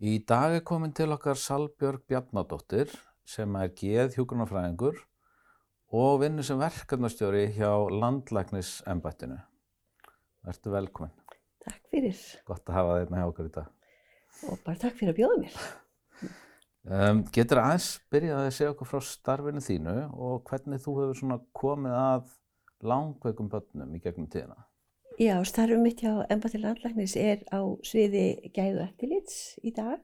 Í dag er komin til okkar Salbjörg Bjarnadóttir sem er geð hjúgrunarfræðingur og vinnur sem verkefnastjóri hjá landlæknisembættinu. Vertu velkomin. Takk fyrir Gott að hafa þig með hjá okkur í dag. og bara takk fyrir að bjóða mér. Um, getur aðeins byrjað að segja okkur frá starfinu þínu og hvernig þú hefur komið að langveikum börnum í gegnum tíðina? Já, starfum mitt hjá Embati landlæknis er á sviði gæðu eftirlits í dag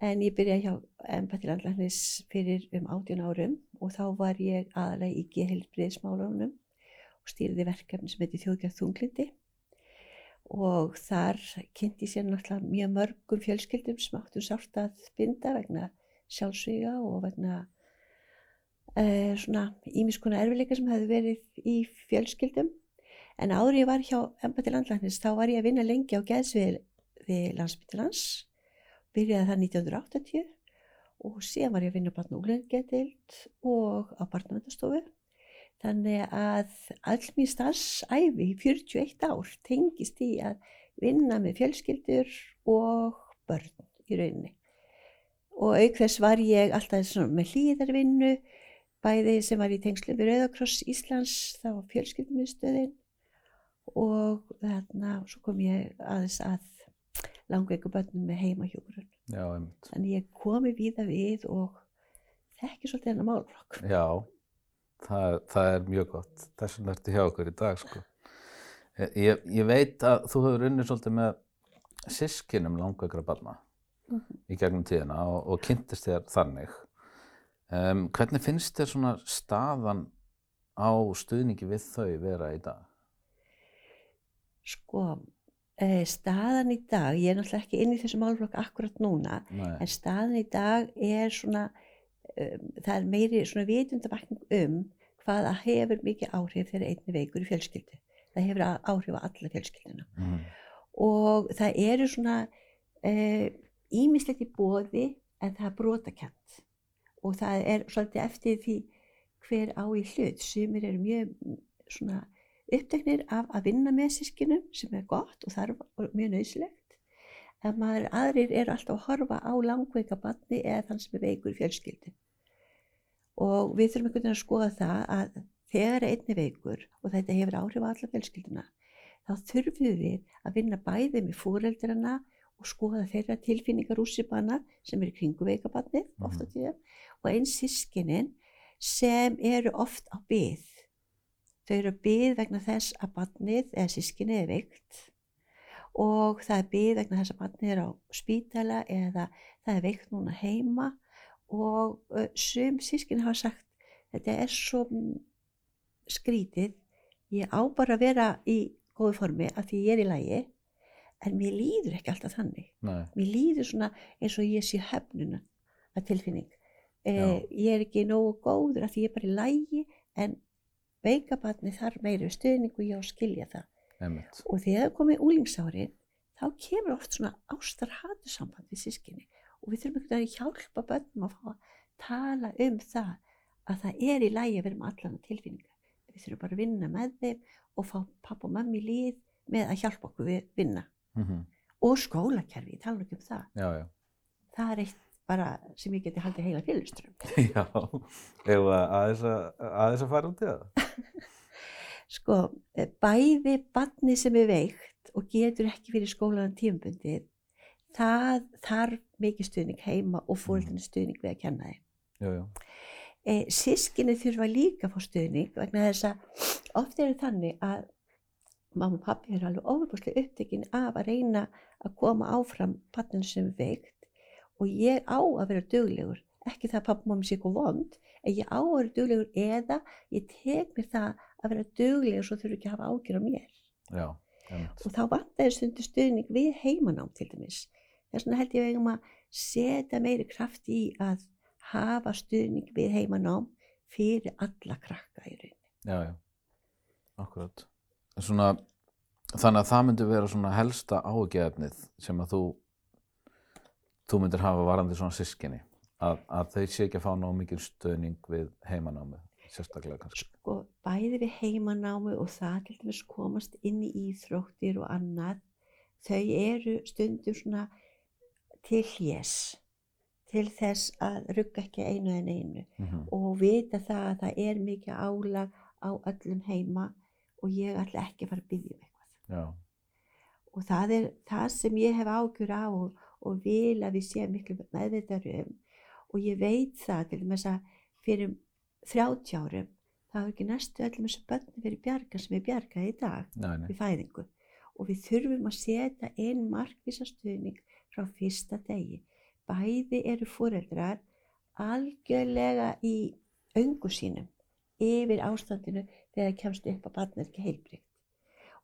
en ég byrjaði hjá Embati landlæknis fyrir um 18 árum og þá var ég aðalega í geðheilbriðsmálunum og stýrði verkefni sem heitir þjóðgjörð þunglindi og þar kynnti sér náttúrulega mjög mörgum fjölskyldum sem áttu sárt að binda vegna sjálfsvíga og vegna uh, svona ímiskona erfileika sem hefði verið í fjölskyldum en áður ég var hjá Embati landlæknis þá var ég að vinna lengi á geðsviði landsbyttilans byrjaði það 1980 og síðan var ég að vinna barn og úlengjadild og á barnavöndastofu Þannig að all mín starfsæfi í 41 ár tengist í að vinna með fjölskyldur og börn í rauninni. Og auk þess var ég alltaf með hlýðarvinnu, bæði sem var í tengslu við Rauðakross Íslands, þá var fjölskyldumiðstöðin og þarna svo kom ég aðeins að langveiku börnum með heimahjókurun. Þannig ég komi víða við og þekki svolítið hennar málflokk. Já, það, það er mjög gott. Þess vegna ertu hjá okkur í dag, sko. Ég, ég veit að þú hefur unnið svolítið með sískinum langveikra barna í gegnum tíðina og, og kynntist þér þannig. Um, hvernig finnst þér svona staðan á stuðningi við þau vera í dag? Sko, eh, staðan í dag, ég er náttúrulega ekki inn í þessu málflokk akkurat núna, Nei. en staðan í dag er svona, um, það er meiri svona vitundavakning um hvað að hefur mikið áhrif þegar einni veikur í fjölskyldu. Það hefur áhrif á alla fjölskylduna. Mm. Og það eru svona ímislegt í bóði en það er brotakent. Og það er svolítið eftir því hver á í hlut. Sumir eru mjög svona uppteknir af að vinna með sískinum sem er gott og þarf og mjög nöðsilegt. En maður aðrir eru alltaf að horfa á langveika barni eða þann sem er veikur í fjölskyldu. Og við þurfum einhvern veginn að skoða það að þegar einni veikur og þetta hefur áhrif á alla fjölskylduna, þá þurfum við að vinna bæði með fóreldrana og skoða þeirra tilfinningar úrsipana sem eru kringu veikabarnið Mhm. oft á tíðum og eins sískinin sem eru oft á byð. Þau eru byð vegna þess að barnið eða sískinið er veikt og það er byð vegna þess að barnið er á spítala eða það er veikt núna heima og sum sískinni hafa sagt þetta er svo skrítið, ég á bara að vera í góðu formi af því ég er í lagi en mér líður ekki alltaf þannig. Nei. Mér líður svona eins og ég sé höfnuna að tilfinning. E, Já. ég er ekki nógu góður af því ég er bara í lagi en veikabarni þarf meiri stuðning og ég á að skilja það. Einmitt. Og þegar það komið úlingsárin þá kemur oft svona ástar-hatu samband við sískinni og við þurfum einhvern veginn að hjálpa börnum að fá að tala um það að það er í lagi að vera með allan tilfinningar. Við þurfum bara að vinna með þeim og fá pappa og mammi líð með að hjálpa okkur við vinna. Mm Og skólakerfi, ég tala ekki um það. Já, já. Það er eitt bara sem ég geti haldið heila félagstrum. Já, ef aðeins að, að fara út í það. Sko, eh, bæði barni sem er veikt og getur ekki fyrir skólanan tímabundið, það þarf mikið stuðning heima og fóröldinni stuðning við að kenna þeim. Já, já. E, sískinni þurfa líka að fá stuðning vegna þess að oft er þannig að mamma og pappi eru alveg ofurbúslega upptekinn af að reyna að koma áfram barninu sem er veikt og ég á að vera duglegur, ekki það að mamma sé eitthvað vond, en ég á að vera duglegur eða ég tek mér það að vera duglegur svo þurfu ekki að hafa ágjör á mér. Já. Og þá vantaði stundu stuðning við heimanám til dæmis. Þess vegna held ég eigum að setja meiri kraft í að hafa stuðning við heimanám fyrir alla krakka í rauninni. Já, já. Akkurat. Svona, þannig að það myndi vera svona helsta áhugjefnið sem að þú þú myndir hafa varandi svona sískinni að, að þau sé ekki að fá nóg mikil stöðning við heimanámið, sérstaklega kannski. Sko, bæði við heimanámi og það til dæmis komast inn í íþróttir og annað, þau eru stundum svona til hljés, til þess að rugga ekki einu en einu mhm, og vita það að það er mikið álag á öllum heima og ég ætla ekki að fara að byggja um eitthvað. já, Og það er það sem ég hef ágjur á og, og vil að við séum miklu meðvitað um og ég veit það til þess að fyrir 30 árum það var ekki næstu öllum þessu börnum fyrir bjarga sem er bjargað í dag nei, nei, við fæðingu og við þurfum að setja inn markvisa stuðning frá fyrsta degi. Bæði eru foreldrar algjörlega í öngu sínum yfir ástandinu þegar kemst upp að barnið er ekki heilbrygt.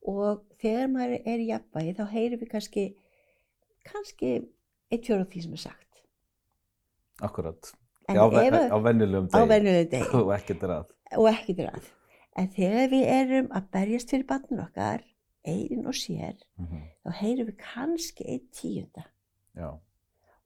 Og þegar maður er í jafnvægi þá heyrum við kannski, kannski eitt fjóra því sem er sagt. akkurat. En Já, ve- ef- á venjulegum á degi. degi. Og ekkert er að. og ekki drað. En þegar við erum að berjast fyrir barninu okkar, einin og sér, Mhm, þá heyrum við kannski einn tíunda. Já,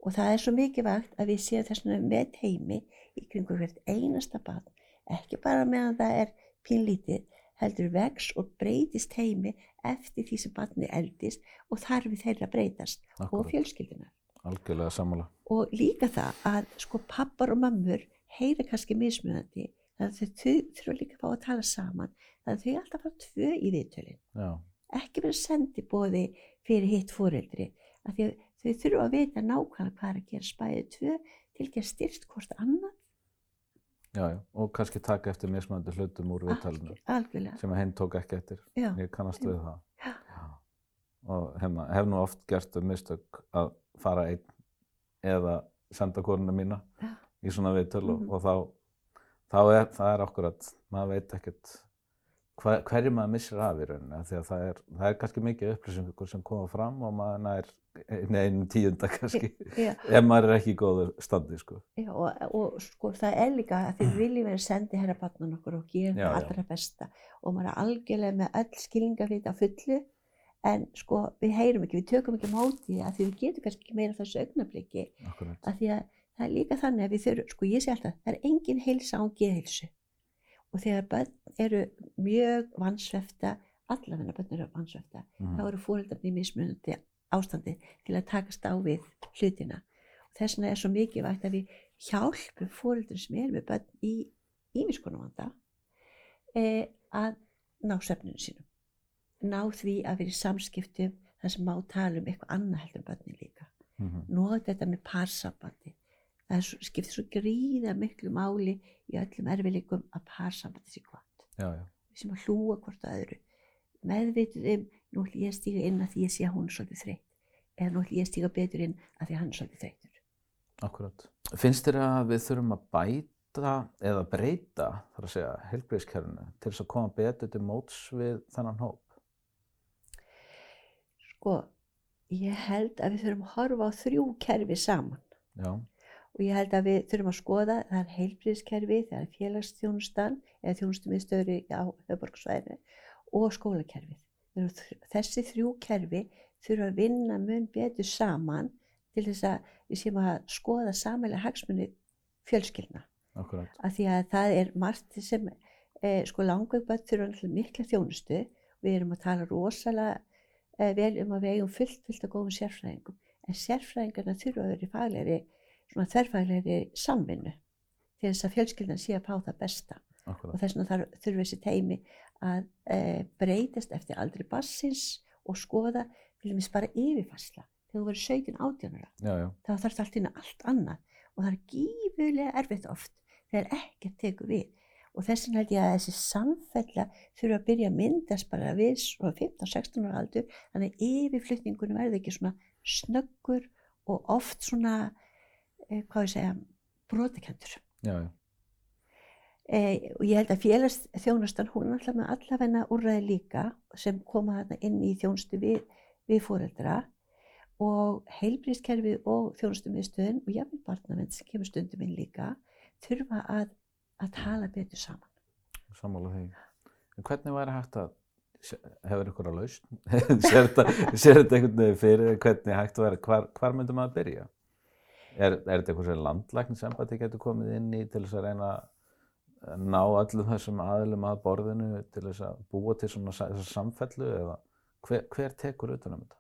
Og það er svo mikilvægt að við séum þess vegna með heimi í kringu hvert einasta barn, ekki bara meðan það er pínlítið, heldur vex og breytist heimi eftir því sem barni eldist og þarfi þeirra breytast og akkurat. fjölskyldunar. Algjörlega sammála. Og líka það að sko pappar og mammur heyra kannski mismunandi, þannig að þau þurfa líka að fá að tala saman, þannig að þau alltaf fara tvö í viðtölin Já, ekki vera sendibóði fyrir hitt fóreldri af því að þau þurfa að vita nákvæmlega hvað er að gera spæðið tvö til ekki að styrst hvort annað já, já. Og kannski taka eftir mismöndi hlutum úr algjörlega sem að hinn tók ekki eftir. já, Ég kannast við það. Já. Og hefna, hef nú oft gert um mistök að fara einn eða senda konuna mína Já. í svona viðtöl og, Mhm. og þá, þá er það er akkurat, maður veit ekkert hver, hverju maður missir af í rauninni að það er, það er kannski mikið upplýsingur sem koma fram og maður nær einu, einu tíunda kannski já, ef maður er ekki í góðu standi sko. já, og, og sko það er líka að þið viljum vera sendi herra barnan okkur og gera Já, það já. allra besta. Og maður er algjörlega með öll skilningafit á fullu en sko við heyrum ekki, við tökum ekki á móti að því við getum kannski ekki meira þessu augnabliki að því að það er líka þannig að við þurfum, sko ég sé alltaf, það er engin heilsa án geðheilsu og þegar börn eru mjög vansvefta, allavegna börn eru vansvefta, Mhm. þá eru fóreldarnir í mismunandi ástandi til að takast á við hlutina. Og þess vegna er svo mikilvægt að við hjálpum fóreldur sem eru með börn í ímiskonum vanda eh, að ná svefninu sínum. Ná því að vera í samskiptum þar sem má tala um eitthvað annað heldur en börnin líka Mhm. nota þetta með parsambandi. Það skiptir svo gríða miklu máli í öllum erfileikum að parsambandi sé gott. Við sem að hlúa hvort að öðru. Meðvitið um, nú ætlum ég að stíga inn að því ég sé að hún er svolítið þreytt. Eða nú ætlum ég að stíga betur inn að því að hann er svolítið þreyttur. Akkurat. Finnst þér að við þurfum að bæta eða breyta, þar að segja, helbriðskerfinu til þess að koma betur til móts við þennan hóp? Sko, ég held að við þurfum að horfa á þrjú kerfi saman. Já, Og ég held að við þurfum að skoða, það er heilbriðskerfi, það er félagsþjónustan eða þjónustumiðstöður á höfborgsvæðinu og skólakerfið. Þessi þrjú kerfi þurfa að vinna mun betur saman til þess að við séum að skoða samælega hagsmunni fjölskyldna. akkurat. Af því að það er margt sem eh, sko þurfa náttúrulega mikla þjónustu. Við erum að tala rosalega eh, vel um að við eigum fullt, fullt að góðum sérfræðingum. En sérfræðingarna þurfa að vera í faglegri, svona þverfaglegri samvinnu til þess að fjölskyldan sé að fá það besta. Og Akkurat. þess vegna þurfa þessi teimi að e, breytast eftir aldri bassins og skoða til dæmis bara yfirfærsla. Þegar þú verður 17 átjánara, Já, já. þá þarf það allt inn allt annað og það er gífurlega erfitt oft þegar ekkert tekur við. Og þess vegna held ég að þessi samfella þurfa að byrja að myndast bara við svona 15-16 ára aldur, þannig að yfirflutningunum verður ekki svona snöggur og oft svona, hvað ég segja, brotakendur. Já, já. Eh, og ég held að félagsþjónustan, hún er alltaf með allavegna úrræði líka sem koma þarna inn í þjónustu við, við fóreldra og heilbríðskerfið og þjónustumiðstöðin og jafnvel barnavend sem kemur stundum inn líka þurfa að, að tala betur saman. Sammála því. En hvernig væri hægt að, hefur ykkur að lausn? sér þetta einhvern veginn fyrir hvernig hægt vera, hvar, hvar myndum að byrja? Er, er þetta eitthvað sem landlæknisembati getur komið inn í til þess að reyna að ná öllum þessum aðlum að borðinu til þess að búa til svona samfellu eða hver, hver tekur utan um þetta?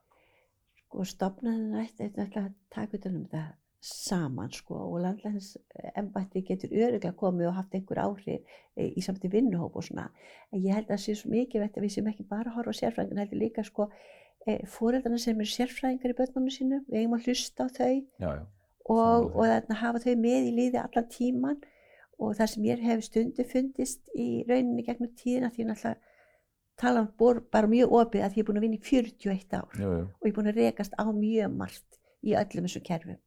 sko stopnaðin ætti að taka utan um þetta saman sko og landlæðins embætti getur öruglega komið og haft einhver áhrif í samt í vinnuhóp og svona. En ég held að það sé svo mikið vett að við sem ekki bara horfa á sérfræðingar heldur líka sko e, fóreldarna sem eru sérfræðingar í börnunum sínu við eigum að hlusta á þau. Já, já, og, og þarna hafa þau með í líði allan tíman og það sem ég hef stundu fundist í rauninni gegnum tíðina því ég náttúrulega tala um bor, bara mjög opið að ég er búin að vinna í 41 ár jú, jú. og ég er búin að rekast á mjög margt í öllum þessum kerfum.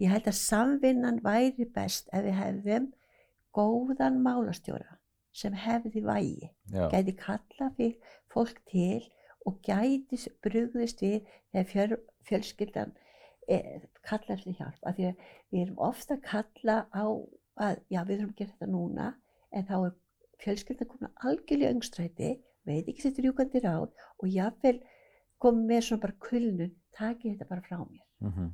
Ég held að samvinnan væri best ef við hefðum góðan málastjóra sem hefði vægi, já, gæti kalla fyrir fólk til og gæti brugðist við þegar fjölskyldan e, kallar eftir hjálp. Af því að við erum ofta að kalla á að já við þurfum að gera þetta núna en þá er fjölskyldan komin að algjörlega öngstræti, veit ekki sitt rjúkandi ráð og jáfnvel komið með svona bara kulnun, taki þetta bara frá mér mhm,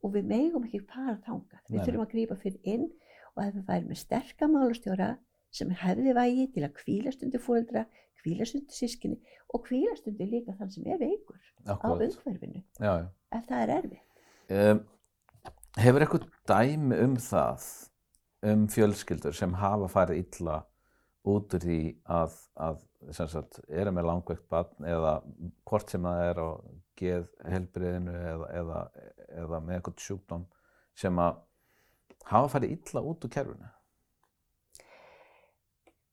og við megum ekki fara þangað. Við Nei, þurfum að grípa fyrir inn og ef við værum með sterka málastjóra sem hefði vægi til að kvíla stundu fóreldra, kvíla stundu sískinni og kvíla stundu líka þann sem er veikur á akkurat. umhverfinu Já, já. Ef það er erfið. Um, hefur eitthvað dæmi um það, um fjölskyldur sem hafa farið illa út úr því að, að sagt, eru með langveikt barn eða hvort sem það er á geð helbriðinu eða, eða, eða með eitthvað sjúkdóm sem að hafa farið illa út úr kerfinu?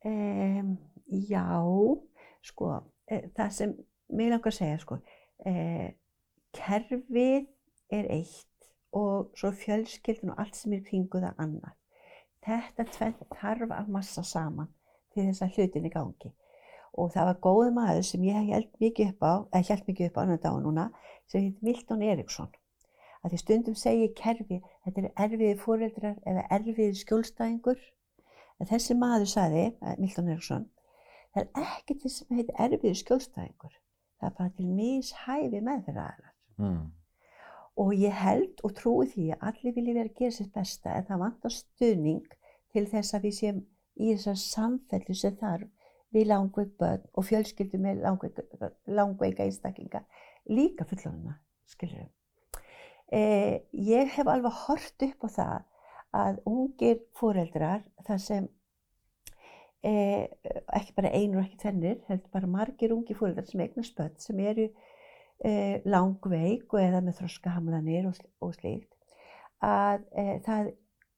Um, já, sko, e, það sem mig langar að segja, sko, e, kerfið er eitt og svo fjölskyldun og allt sem er kringu það annað. Þetta tvennt þarf að massa saman til þess að hlutin í gangi. Og það var góð maður sem ég held mikið upp á, eða held mikið upp á annan dag núna, sem heit Milton Eriksson. Að því stundum segir kerfi, þetta er erfiði fóreldrar eða erfiði skjólstæðingur. En þessi maður sagði, eh, Milton Eriksson, það er ekkert því sem heitir erfiði skjólstæðingur. Það er bara til mishæfi meðferðaðarar. Mm. Og ég held og trúi því að allir vilji vera að gera sitt besta en það vantar stuðning til þess að við séum í þessar samfellu sem þarf við langveik börn og fjölskyldu með langveika, langveika einstaklinga, líka fullorðina, skilur við. Eh, ég hef alveg hort upp á það að ungir fóreldrar, þar sem eh, ekki bara einur og ekki tvennir, heldur bara margir ungir fóreldrar sem eignast börn sem eru eh, langveik og eða með þroskahamlanir og, og slíkt, að eh, það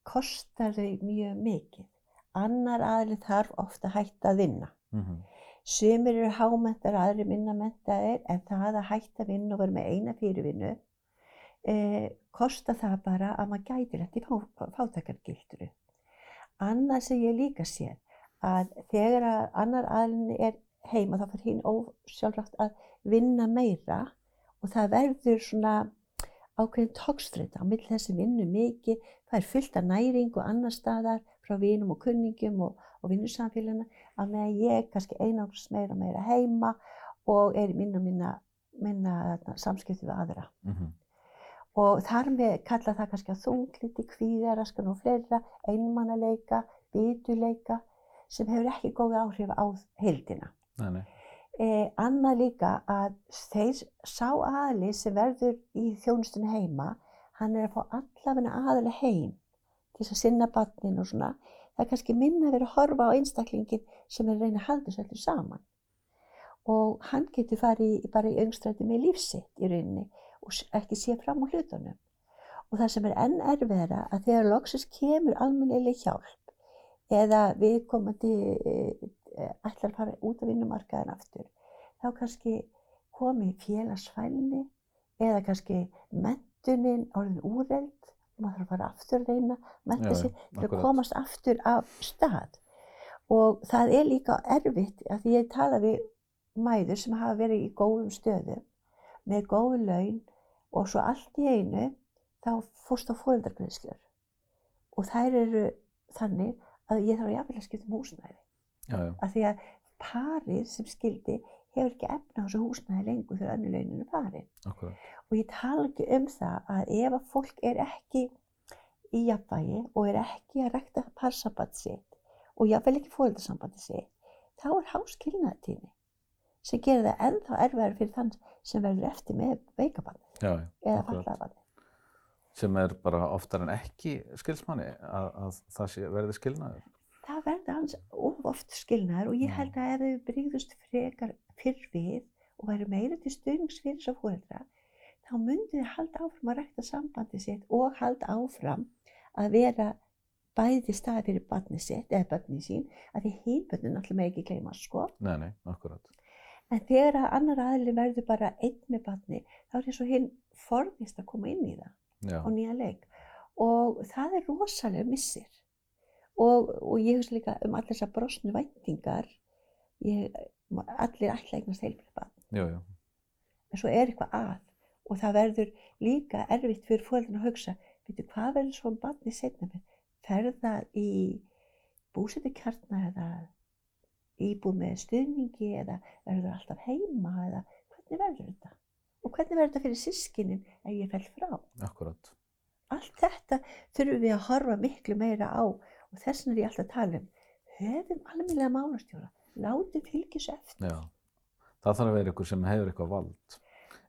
kostar þau mjög mikið. Annar aðli þarf ofta að hætta að vinna. Mm Sumir eru hámentar, aðri minna mentaðir, en það að hætta að vinna og vera með eina fyrirvinnu eh, kostar það bara að maður gæti lett í fá, fátakargildru. Annað sem ég líka sér, að þegar að annar aðlinni er heima þá fyrir hinn ósjálfrátt að vinna meira og það verður svona ákveðin tókstreita á milli þess sem vinnu mikið, það er fullt af næring og annar staðar frá vinum og kunningum og, og vinnusamfélagina að meðan ég kannski einangrast meira og meira heima og er í minna minna, minna samskipti við aðra. -hmm. Og þar með kalla það kannski að þungliti, kvíðaraskan og fleira, einmannaleika, bituleika sem hefur ekki góð áhrif á heildina. Nei, nei. Eh, annað líka að þeir sá aðli sem verður í þjónustunni heima, hann er að fá allavegna aðli heim til þess að sinna barnin og svona. Það er kannski minna að vera að horfa á einstaklingin sem er að reyna að halda þessu öllu saman. Og hann getur farið bara í öngstræti með lífsitt í rauninni og ekki sé fram á hlutunum. Og það sem er enn erfiðara að þegar loksins kemur almennileg hjálp eða viðkomandi eh, ætlar að fara út af vinnumarkaðin aftur, þá kannski komi félagsfælni eða kannski mentunin orðin úreld og maður þarf að fara aftur að reyna menta sig til að komast aftur af stað. Og það er líka erfitt að því ég tala við mæður sem hafa verið í góðum stöðum með góð laun og svo allt í einu þá fórst á fóreldargreðslur og þær eru þannig að ég þarf að skipta um húsnæði Já, já. af því að parið sem skildi hefur ekki efna á þessu húsnæði lengur þegar önnu launinu farin Akkurat. og ég tala ekki um það að ef að fólk er ekki í jafnvægi og er ekki að rækta parsamband sitt og jafnvel ekki fóreldarsambandi sitt þá er háskilnaðtíðni sem gerir það ennþá erfæður fyrir þann sem verður eftir með veikabann já, eða fallabann. sem er bara oftar en ekki skilsmanni að, að það sé, verði skilnaður. Það verður hans of oft skilnaður og ég held að ef þau brygðust frekar fyrr við og væri meira til stuðnings fyrir þess að fóreldra, þá myndi þau halda áfram að rækta sambandi sitt og halda áfram að vera bæði staði fyrir barni sitt eða barni sín, að því hínbönnin alltaf með ekki gleyma sko. Nei, nei, akkurat. En þegar að annar aðli verður bara einn með barni, þá er eins og hinn forðist að koma inn í það Já, á nýja leik. Og það er rosalega missir. Og, og ég hugsa líka um allir þessar brosnu væntingar, ég, allir ætla eignast jú. En svo er eitthvað að. Og það verður líka erfitt fyrir fólkinn að hugsa, veitu hvað verður svona barni setna með? Ferða í búsetu kjarnar eða íbúð með stuðningi eða verður alltaf heima eða hvernig verður þetta? Og hvernig verður þetta fyrir sískinin ef ég fell frá? akkurat. Allt þetta þurfum við að horfa miklu meira á og þess vegna er ég alltaf að tala um höfum almennilega málastjóra, látum fylgjus eftir. Já. Það þarf að vera einhver sem hefur eitthvað vald.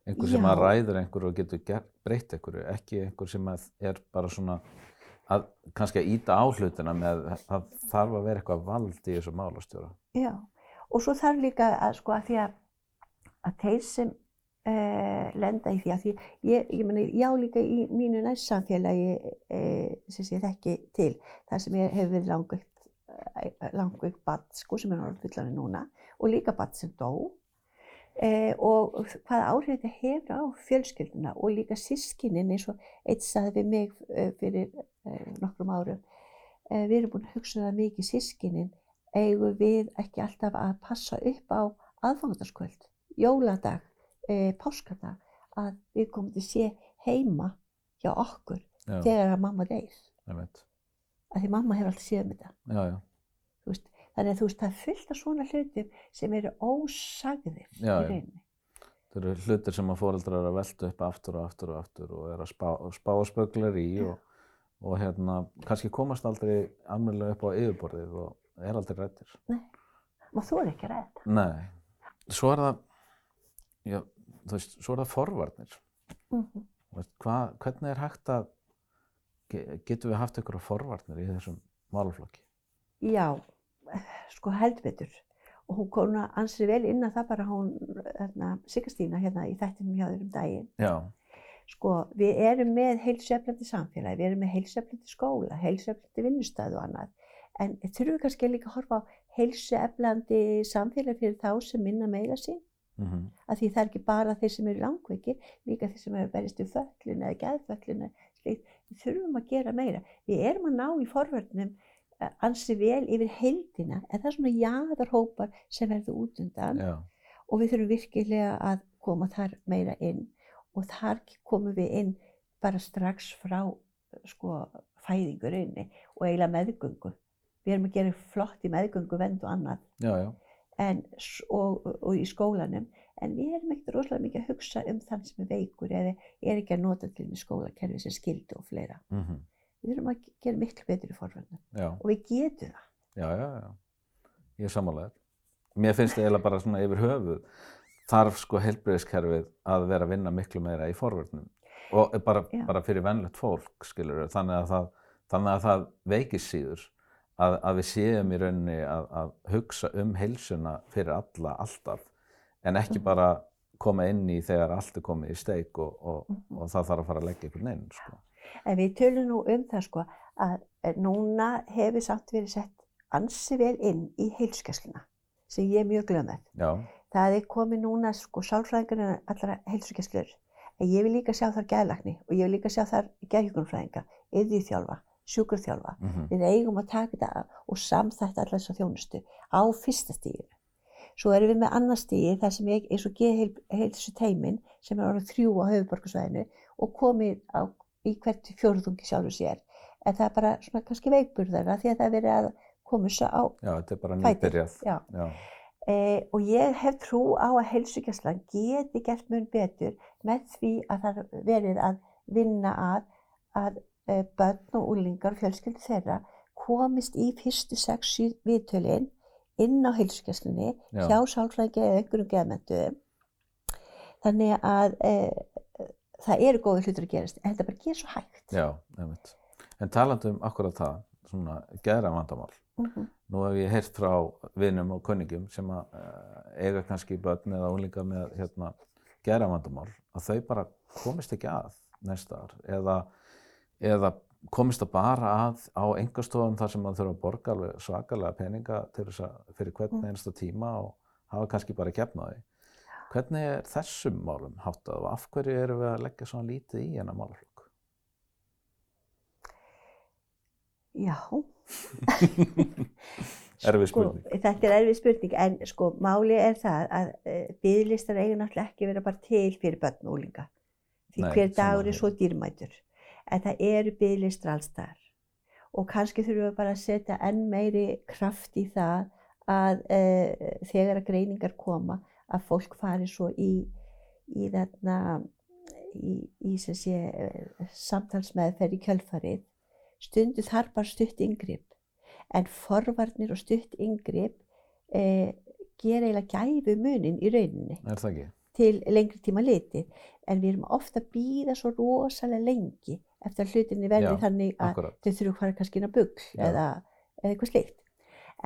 Einhver sem að ræður einhver og getur breytt einhverju, ekki einhver sem er bara svona að kannski að íta á hlutina með það þarf að vera eitthvað vald í þessu málastjóra. Já, og svo þarf líka að sko að því að, að þeir sem lenda í því að því ég, ég meni, já líka í mínu næst samfélagi uh, sem sé þekki til, þar sem ég hef verið langveikt, langveikt badd sko sem er orðið fullanir núna og líka badd sem dó uh, og hvaða áhrif þetta hefur á fjölskylduna og líka sískinin eins og eitt staði við mig fyrir nokkrum árum. Uh, við erum búin að hugsa það mikið sískinin eigum við ekki alltaf að passa upp á aðfangandarskvöld, jóladag, e, páskardag, að við komum til sé heima hjá okkur Já, þegar að mamma. Að því mamma hefur alltaf séð um þetta. Já, Veist. Þannig að veist, það er fullt af svona hlutum sem eru ósagðir í rauninni. það eru hlutir sem að fóreldrar eru að velta upp aftur og aftur og aftur og er að spá, spá spöglar í og, og hérna, kannski komast aldrei almennilega upp á yfirborðið og er aldrei rættir. Og þú er ekki að þetta. Nei, svo er það, já, þú veist, svo er það forvarnir. Mm -hmm. Veist, hva, hvernig er hægt að, ge- getum við haft einhverja forvarnir í þessum málaflokki? Já, sko held betur. Og hún kom ansið vel inn að það bara hún, hérna, Siggastína hérna í þættinum hjá þér um daginn. Já, Sko, við erum með heilsueflandi samfélagi, við erum með heilsueflandi skóla, heilsueflandi vinnustæð og annað. En þurfum við kannski líka að horfa á heilsueflandi samfélagi fyrir þá sem minna meira sín? Mm Af því það er ekki bara þeir sem eru langveikir, líka þeir sem eru að berjast við föllun eða slíkt. Við þurfum að gera meira. Við erum að ná í forvörnum ansi vel yfir heildina, en það er svona jaðarhópar sem verður út undan. Já, og við þurfum virkilega að koma þar meira inn. Og þar komum við inn bara strax frá sko, fæðingurinn og eiginlega meðgöngu. Við erum að gera flott í meðgöngu, vend og annað. Já, já, en, og, og, í skólanum en við erum ekkert rosalega mikið að hugsa um þann sem er veikur eða er ekki að nota til með skólakerfi sem skildi og fleira. mm Við þurfum að gera miklu betur í já, og við getum það. já, já, já, ég er sammálaður. Mér finnst það eiginlega bara svona yfir höfuð, þarf sko heilbreyðiskerfið að vera að vinna miklu meira í forvörnum. Og bara, bara fyrir vennlegt fólk, skilur þannig að það, þannig að það veikist síður að, að við séum í rauninni að, að hugsa um heilsuna fyrir alla, alltaf, en ekki Mhm. bara koma inn í þegar allt er komið í steik og, og, Mhm. og það þarf að fara að leggja einhvern inn, sko. En við tölum nú um það sko að núna hefur samt verið sett ansi vel inn í heilsugæsluna sem ég er mjög glöð með. Það er komið núna sko sálfræðingarinn allra heilsugæslur. En ég vil líka sjá þar geðlagni og ég vil líka sjá þar geðhjúkunarfræðinga, yðjúþjálfa, sjúkurþjálfa. mm Við eigum að taka þetta og samþætta allar þessa þjónustu á fyrsta stíginu. Svo erum við með annar stígi þar sem ég, eins og geðheilsu teimin sem er orðið þrjú á höfuborgarsvæðinu og komið á, í hvert fjórðungi sjálfur sér. En það er bara svona kannski veikburðara því að það er verið að koma þessu á já, þetta er bara fætur. nýbyrjað. Já. Já, Eh, og ég hef trú á að heilsugjastlan geti gert mun betur með því að það er verið að vinna að að börn og úlingar og fjölskyldu þeirra komist í fyrstu sex sjö viðtölin inn á heilsugjastlunni Já. hjá sálfræðingi eða einhverjum geðmentu þannig að e, það eru góði hlutur að gerast en þetta bara gerir svo hægt Já, einmitt. En talandi um akkurat það, svona geðra vandamál. mm Nú hef ég heyrt frá vinum og kunningum sem að uh, eiga kannski börn eða úlinga með hérna, geðra vandamál, að þau bara komist ekki að næsta ár eða, eða komist það bara að á engastofum þar sem maður þurfa að borga alveg svakalega peninga til þess að fyrir hvern einasta tíma og hafa kannski bara gefnaði. Hvernig er þessum málum háttað og af hverju eru við að leggja svona lítið í hennar málaflokk? Já, Erfið sko, spurning. þetta er erfið spurning en sko máli er það að e, bygglistar eiga náttúrulega ekki vera bara til fyrir börn og úlinga því Nei, hver dagur er svo dýrmætur en það eru bygglistar allstar og kannski þurfum við bara að setja enn meiri kraft í það að e, þegar að greiningar koma að fólk fari svo í, í þarna í, sé e, samtalsmeðferð í kjölfarið. Stundu þar bara stutt inngrip. En forvarnir og stutt inngrip eh, gera eiginlega gæfu munin í rauninni Er til lengri tíma liti en við erum ofta að býða svo rosalega lengi eftir að hlutinni verði Já, þannig að Akkurat. þau þurfum að fara kannski inn á bugl Já. eða, eða eitthvað slikt.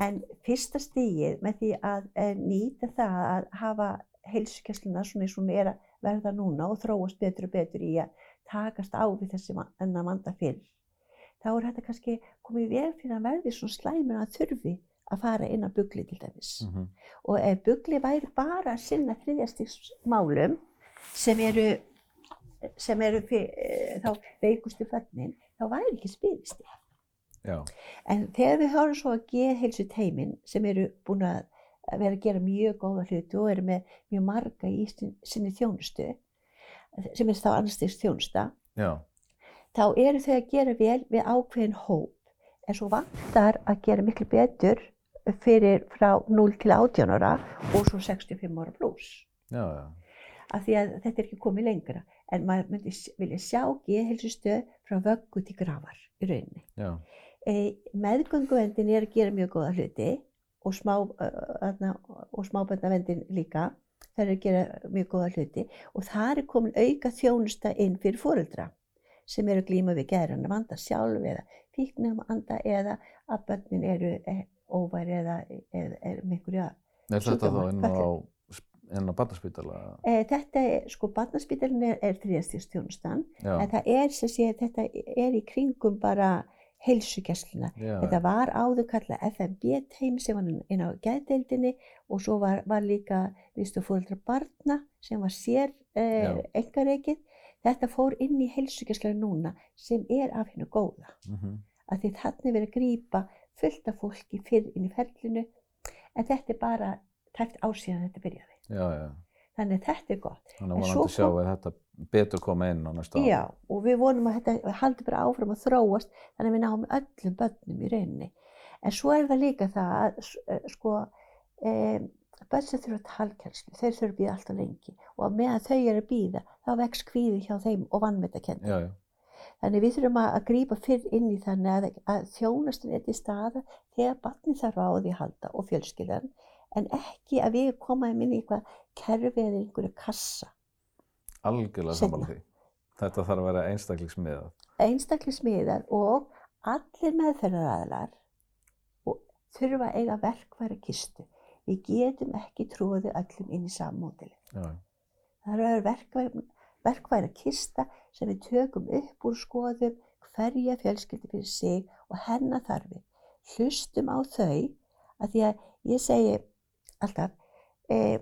En fyrsta stigið með því að e, nýta það að hafa heilsugæsluna svona eins og hún er að verða núna og þróast betur og betur í að takast á við þessi þennan vanda fyrr. Þá er þetta kannski komið vel fyrir að verði svo slæmur að þurfi að fara inn á bugli til dæmis Mm og ef bugli væri bara að sinna þriðjastigsmálum sem eru, sem eru fyr, þá veikustu börnin, þá væri ekki spyristi. Já, En þegar við höfum svo að geðheilsu teimin sem eru búin að vera að gera mjög góða hluti og eru með mjög marga í sin- sinni þjónustu, sem er þá annarstigs þjónusta, já, þá eru þau að gera vel við ákveðin hóp. En svo vantar að gera miklu betur fyrir frá 0 til 18 ára og svo 65 ára pluss af því að þetta er ekki komið lengra en maður myndi vilja sjá geðheilsustöð frá vöggu til grafar í rauninni. E, meðgönguvendin er að gera mjög góða hluti og, smá, uh, og smáböndavendin líka. Það er að gera mjög góða hluti og það er komin auka þjónusta inn fyrir fóreldra sem eru að glíma við geðrann vanda sjálf eða fíknum anda eða að börnin eru eh, óværi eða, eða, eða með einhverja Er þetta þá inn á, inn á barnaspítala? e, þetta er, sko, barnaspítalinn er, er þriðastíðstjónustan Já, en það er sem sé, þetta er í kringum bara heilsugæsluna já, Þetta var áður kallað FMB teim sem var inn á geðdeildinni og svo var, var líka viðstu fóreldra barna sem var sér eh, engareikið. Þetta fór inn í heilsugjastlega núna sem er af hennu góða. mhm, Af því þannig verið að grípa fullt af fólki fyrr inn í ferlinu en þetta er bara tæft ásíðan þetta byrjaði. Já, já. Þannig þetta er gott. Þannig að vonandi sjá kom- að þetta betur koma inn á næsta ári. Já, og við vonum að þetta haldi bara áfram að þróast þannig að við náum öllum börnum í rauninni. En svo er það líka það að eh, sko, e, börn sem þurfa talkjærslu, þeir þurfa að býða alltaf lengi og meðan þau eru að býða þá vex kvíði hjá þeim og já, Þannig við þurfum að, að grípa fyrr inn í þannig að, að þjónastin er til staða þegar barni þarf á því að halda og fjölskyldan en ekki að við komaðum inn í eitthvað kerfi eða einhverju kassa. algjörlega sammála því. Þetta þarf að vera einstaklingsmiðað. einstaklismiðar og allir meðferðaraðilar og þurfa að eiga verkværa kistu. Við getum ekki tróði öllum inn í sammódili. Já, já, Það er verkværa, verkværa kista sem við tökum upp úr skoðum hverja fjölskyldi fyrir sig og hennar þarfir. Hlustum á þau að því að ég segi alltaf, e,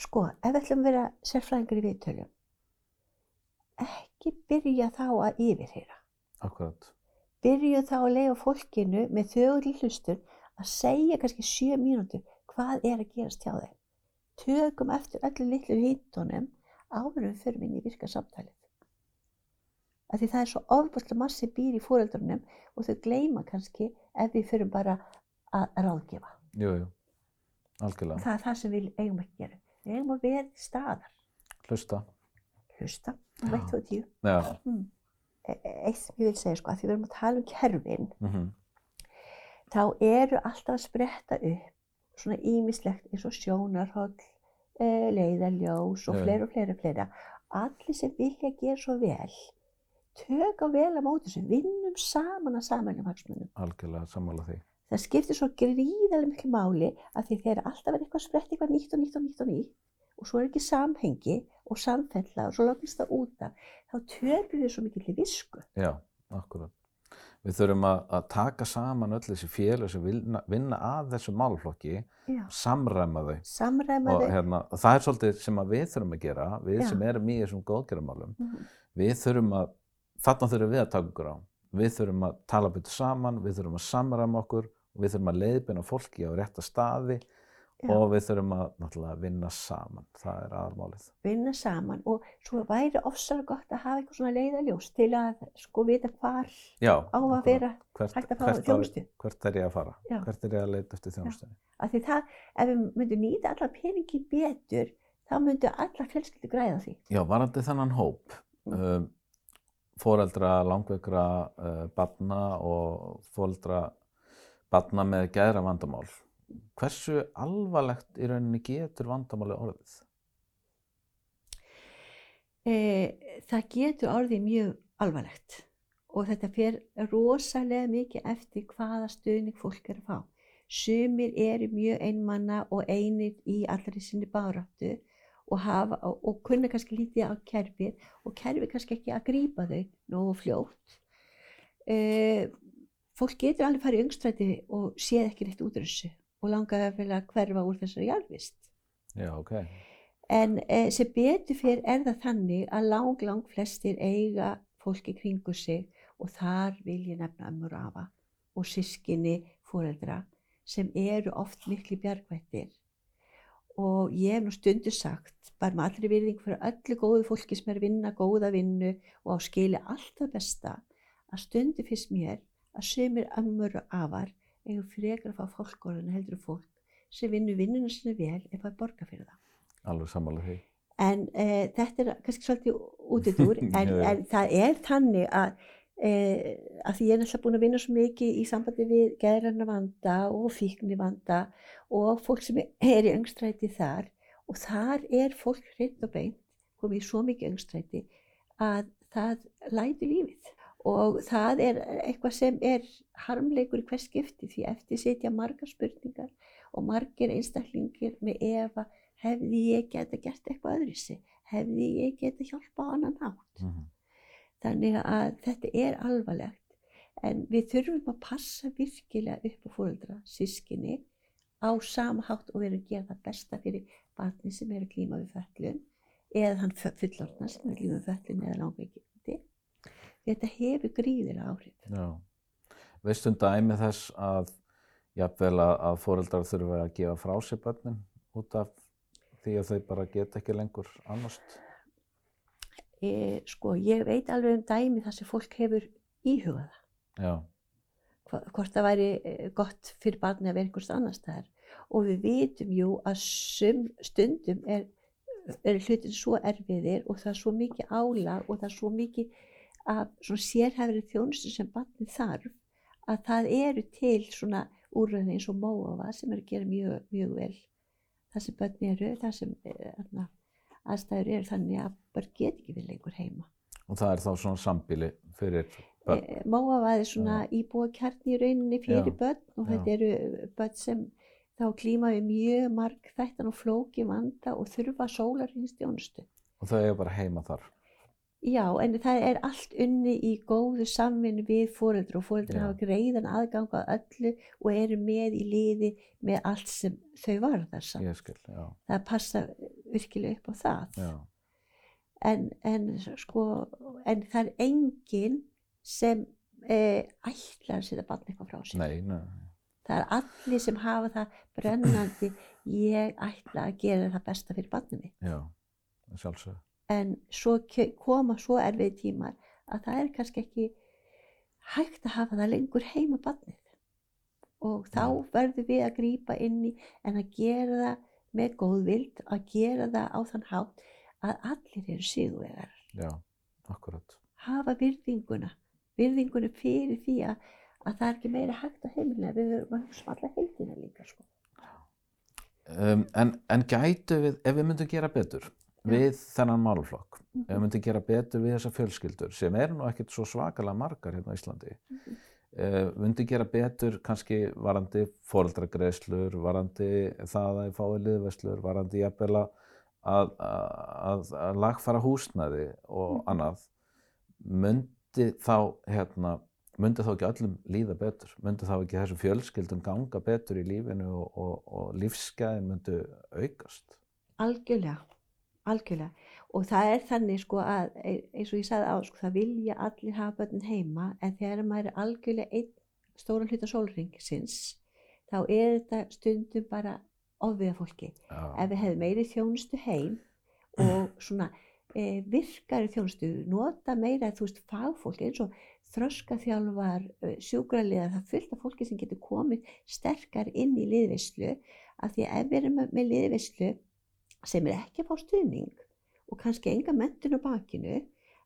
sko, ef við ætlum að vera sérfræðingar í viðtöljum, ekki byrja þá að yfirheyra akkurat. byrjuð þá að leiða fólkinu með þögul hlustun að segja kannski sjö mínútur hvað er að gerast hjá þeim. Tökum eftir öllu litlu hýttunum áður en við förum inn í virka samtalið. Af því það er svo ofbúrslega massi býr í fóreldrunum og þau gleyma kannski ef við förum bara að ráðgefa. Jú, jú, algjörlega. Það er það sem við eigum ekki að gera. Við eigum að vera til staðar. Hlusta. Hlusta, um eitt og tíu. Já, E- e- Eitt sem ég vil segja sko, að því við erum að tala um kerfin, mhm, þá eru alltaf að spretta upp svona ímislegt eins og sjónarhóll, uh, leiðarljós og fleira og fleira og fleira. Allir sem vilja gera svo vel, tökum vel á móti þessu, vinnum saman að samanum hagsmunum. algjörlega sammála því. Það skiptir svo gríðarlega miklu máli að því þeir alltaf verið eitthvað sprett eitthvað nýtt og nýtt og nýtt og nýtt og svo er ekki samhengi og samfella og svo lóknist það út af, þá töfum við svo mikil visku. Já, akkurat. Við þurfum að, að taka saman öll þessi félög sem vinna, vinna að þessu málflokki, Já. samræma þau. Samræma Og, þau. hérna, það er svolítið sem við þurfum að gera, við Já. sem erum í þessum góðgerðamálum. Mhm. Við þurfum að, þarna þurfum við að taka okkur á. Við þurfum að tala betur saman, við þurfum að samræma okkur við þurfum að leiðbina fólki á rétta staði Já. og við þurfum að náttúrulega vinna saman. Það er aðalmálið. vinna saman og svo væri ofsalega gott að hafa eitthvað svona leiðaljós til að sko vita hvar Já, á að vera hvert, hægt að á- þjónustu. Hvert er ég að fara? Já. Hvert er ég að leita eftir þjónustunni? af því það, ef við myndum nýta alla peningi betur þá myndu alla fjölskyldu græða því Já, varandi þennan hóp, um, foreldra langveikra uh, barna og foreldra barna með gæðra vandamál. Hversu alvarlegt í rauninni getur vandamáli orðið? e, það getur orðið mjög alvarlegt og þetta fer rosalega mikið eftir hvaða stuðning fólk er að fá. Sumir eru mjög einmanna og einir í allri sinni báráttu og, hafa, og, kunna kannski lítið á kerfið og kerfið kannski ekki að grípa þau nógu fljótt. E, fólk getur alveg farið í öngstræti og séð ekki rétt út úr þessu og langaði að vilja hverfa úr þessari jarðvist. Já, ok. En eh, sem betur fyrir er það þannig að lang, lang flestir eiga fólki kringu sig og þar vil ég nefna ömmur afa og sískinni fóreldra sem eru oft miklu bjargvættir. Og ég hef nú stundu sagt, bara með allri virðing fyrir öllu góðu fólki sem er að vinna góða vinnu og á skili allt það besta, að stundu fyrst mér að sömur ömmur og afar eigum frekar að fá fólkórðan heldur en fólk sem vinnur vinnuna sinni vel ef það borga fyrir það. Alveg sammála því. En uh, þetta er kannski svolítið útidúr, en, Já, já. en það er þannig að, uh, að því ég er náttúrulega búin að vinna svo mikið í sambandi við geðranna vanda og fíkni vanda og fólk sem er í öngstræti þar og þar er fólk hreint og beint komið í svo mikið öngstræti að það lætur lífið og það er eitthvað sem er harmleikur í hvers skipti því eftir setja margar spurningar og margir einstaklingir með efa hefði ég geta gert eitthvað öðruvísi, hefði ég geta hjálpa á annan hátt. Mm Þannig að þetta er alvarlegt en við þurfum að passa virkilega upp á fóreldra, sískinni á sama hátt og vera að gera það besta fyrir barni sem er að glíma við föllun eða hann fu- fullorðna sem er að glíma við föllun eða langveikindi. Þetta hefur gríðilega áhrif. Já. Veistu um dæmi þess að jafnvel að, foreldrar þurfa að gefa frá sér börnin út af því að þau bara geta ekki lengur annast? E, sko, ég veit alveg um dæmi þar sem fólk hefur íhugað það. Já, hvort það væri eh, gott fyrir barni að vera einhvers annars staðar og við vitum jú að sum stundum er, er hlutin svo erfiðir og það er svo mikið álag og það er svo mikið af svona sérhæfri þjónustu sem barni þarf að það eru til svona úrræði eins og móafa sem er að gera mjög, mjög vel það sem börn eru, það sem eh, þarna, aðstæður eru þannig að börn get ekki verið lengur heima. og það er þá svona sambíli fyrir börn. Eh, Móavað er svona íbúa kjarni í rauninni fyrir Já, börn og þetta eru börn sem þá klíma við mjög marg þættan og flóki vanda og þurfa sólarhingstjónustu. Og þau eiga bara heima þar. Já, en það er allt unni í góðu samvinnu við fóreldra og fóreldra hafa greiðan aðgang að öllu og eru með í liði með allt sem þau varðar samt. Ég skil, já, Það passa virkilega upp á það. já, en, en sko en það er enginn sem eh, ætlar að setja barn eitthvað frá sér. nei, nei, Það er allir sem hafa það brennandi ég ætla að gera það besta fyrir barnið mitt. já, sjálfsög. En svo koma svo erfið tímar að það er kannski ekki hægt að hafa það lengur heima barnið. Og þá Nei. verðum við að grípa inn í en að gera það með góðvild, að gera það á þann hátt að allir eru sigurvegar. Já, akkurat. hafa virðinguna, virðinguna fyrir því að, að það er ekki meira hægt á heimilina, við verðum að hugsa um alla heildina líka sko. Um, en, en gætu við, ef við myndum gera betur við þennan málflokk, ef við myndum gera betur við þessar fjölskyldur sem er nú ekkert svo svakalega margar hérna á Íslandi, Mhm. uh, myndum gera betur kannski varandi fóreldragreislur, varandi það að fái liðveslur, varandi jafnvel að, að, að, að lagfara húsnæði og Mhm. annað, myndi þá hérna myndi þá ekki öllum líða betur? Myndi þá ekki þessum fjölskyldum ganga betur í lífinu og, og, og lífsgæðin myndi aukast? Algjörlega, algjörlega. Og það er þannig sko að e- eins og ég sagði á, sko, það vilja allir hafa börnin heima en þegar maður er algjörlega einn stóran hluta sólringsins þá er þetta stundum bara ofviða fólki. Ef við hefðum meiri þjónustu heim og svona e, virkari þjónustu, nota meira þú veist fagfólk eins og þroskaþjálfar, sjúkraliðar, það af fólki sem getur komið sterkar inn í liðveislu af því að ef við erum með, liðveislu sem er ekki að fá stuðning og kannski enga mentun á bakinu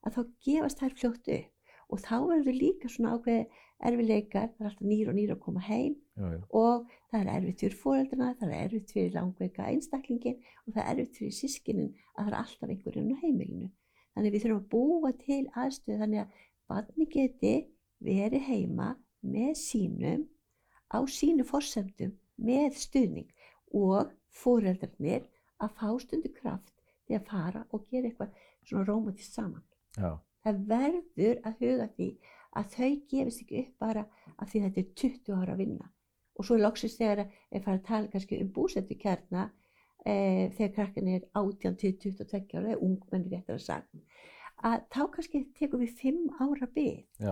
að þá gefast þær fljótt upp og þá verður líka svona ákveði erfileikar, það er alltaf nýr og nýr að koma heim jú, jú. og það er erfitt fyrir fóreldrana, það er erfitt fyrir langveika einstaklingin og það er erfitt fyrir sískinin að það er alltaf einhverjum á heimilinu. Þannig við þurfum að búa til aðstöðu þannig að barni geti verið heima með sínum á sínu fórsendum með stuðning og fóreldrarnir að fá stundu kraft til að fara og gera eitthvað svona rómatist saman. Já, Það verður að huga því að þau gefist ekki upp bara af því þetta er 20 ára að vinna. Og svo loksins þegar við fara að tala kannski um búsettu kjarna e, þegar krakkan er 18 til 22 ára, eða ungmenni réttar að sagna, að þá kannski tekum við 5 ára bygg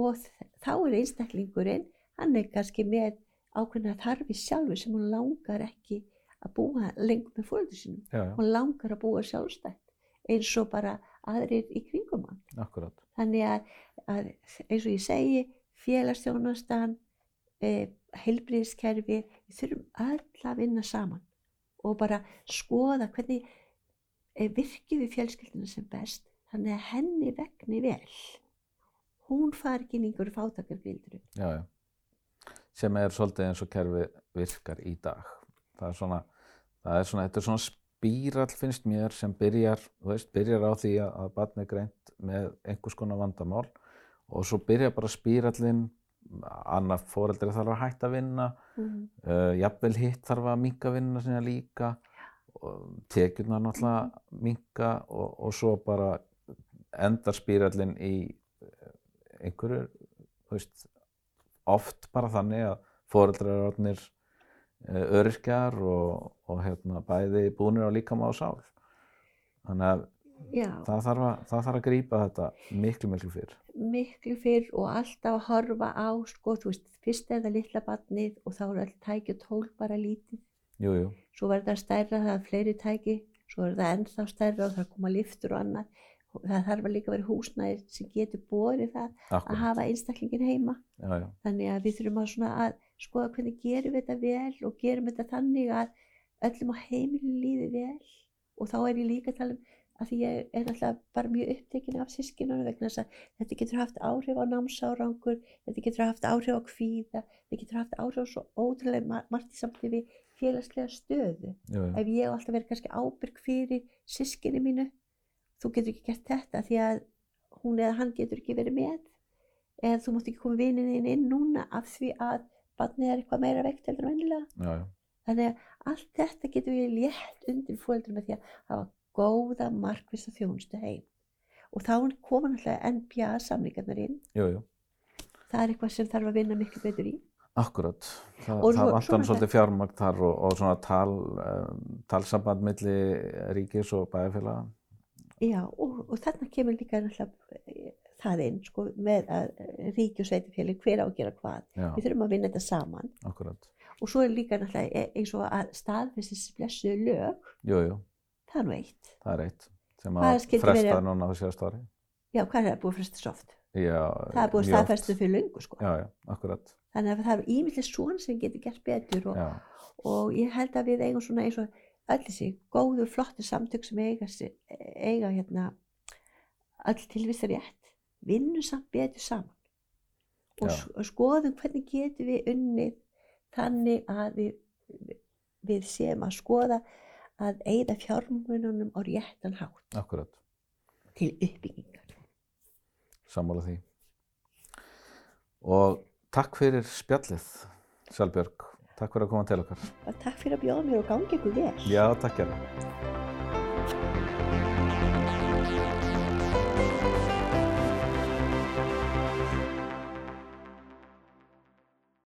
og þá er einstaklingurinn, hann er kannski með ákveðna þarfi sjálfur sem hún langar ekki að búa lengur með fóröldur sínum. já, já, Hún langar að búa sjálfstætt eins og bara aðrir í kringum hann. akkurat. Þannig að, að eins og ég segi, félagsþjónastan, eh, heilbriðiskerfi, við þurfum öll að vinna saman og bara skoða hvernig eh, virkjum við fjölskylduna sem best þannig að henni vegni vel. Hún far ekki inn í einhverju fátakargildru. Já, já. Sem er svolítið eins og kerfi virkar í dag. Það er svona, það er svona, þetta er svona spírall finnst mér sem byrjar, þú veist, byrjar á því að, að barn er greint með einhvers konar vandamál og svo byrjar bara spírallinn, annað fóreldri þarf að hætta að vinna, Mm. uh, jafnvel hitt þarf að minka vinna sinna líka, og tekjurnar náttúrulega minka og, og svo bara endar spírallinn í einhverju, þú veist, oft bara þannig að foreldrar eru orðnir öryrkjar og, og hérna, bæði búnir á líkama á sál. Þannig að það þarf að, það þarf að grípa þetta miklu, miklu fyrr. miklu fyrr og alltaf að horfa á, sko, þú veist, fyrst er það litla barnið og þá er all tæki og tól bara lítið. Jú, jú, Svo verður það stærra, það er fleiri tæki, svo er það ennþá stærra og það koma liftur og annað. Það þarf að líka vera húsnæði sem getur borið það að akkurat. hafa einstaklingin heima. Já, já, Þannig að við þurfum að, að skoða hvernig gerum við þetta vel og gerum þetta þannig að öllum á heimilinu líði vel. Og þá er ég líka að tala um að því ég er alltaf bara mjög upptekin af sískinunum vegna þess að þetta getur haft áhrif á námsárangur, þetta getur haft áhrif á kvíða, þetta getur haft áhrif á svo ótrúlega ma- margt í samtíð við félagslega stöðu. jú, Ef ég hef alltaf verið kannski ábyrg fyrir sískinu mínu, þú getur ekki gert þetta því að hún eða hann getur ekki verið með eða þú mátt ekki koma vinnin inn núna af því að barnið er eitthvað meira veikt heldur en vennilega. Þannig að allt þetta getur við létt undir fóreldrum með því að hafa góða markvisa þjónustu heim. Og þá koma náttúrulega NPA samlingarnar inn. jú, jú, Það er eitthvað sem þarf að vinna miklu betur í. akkurat. Þa, Og það nú svolítið fjármagn þar og, og svona tal, um, talsamband milli ríkis og bæjarfélaga. Já, og, og þarna kemur líka eh, það inn, sko, með að eh, ríki og sveitifélag hver á að gera hvað. Já, Við þurfum að vinna þetta saman. akkurat. Og svo er líka náttúrulega e- eins og að staðfestis blessuðu lög, Jú, jú, það er nú eitt. það er eitt sem að fresta vera- núna á síðast ári. Já, hvað er það búið að fresta soft? Já, Það er búið að oft. staðfesta fyrir löngu, sko. Já, já, akkurat. Þannig að það er ímyndlega svona sem getur gert betur og, og ég held að við eigum svona eins og öll þessi góðu, flottu samtök sem eiga, eiga hérna öll tilvistar rétt, vinnu samt betur saman og og skoðum hvernig getum við unnið þannig að við, við séum að skoða að eigða fjármununum á réttan hátt akkurat, til uppbyggingar. sammála því. Og takk fyrir spjallið, Sjálfbjörg. Takk fyrir að koma til okkar. Takk fyrir að bjóða mér og gangi ykkur vel. Já, takk hérna.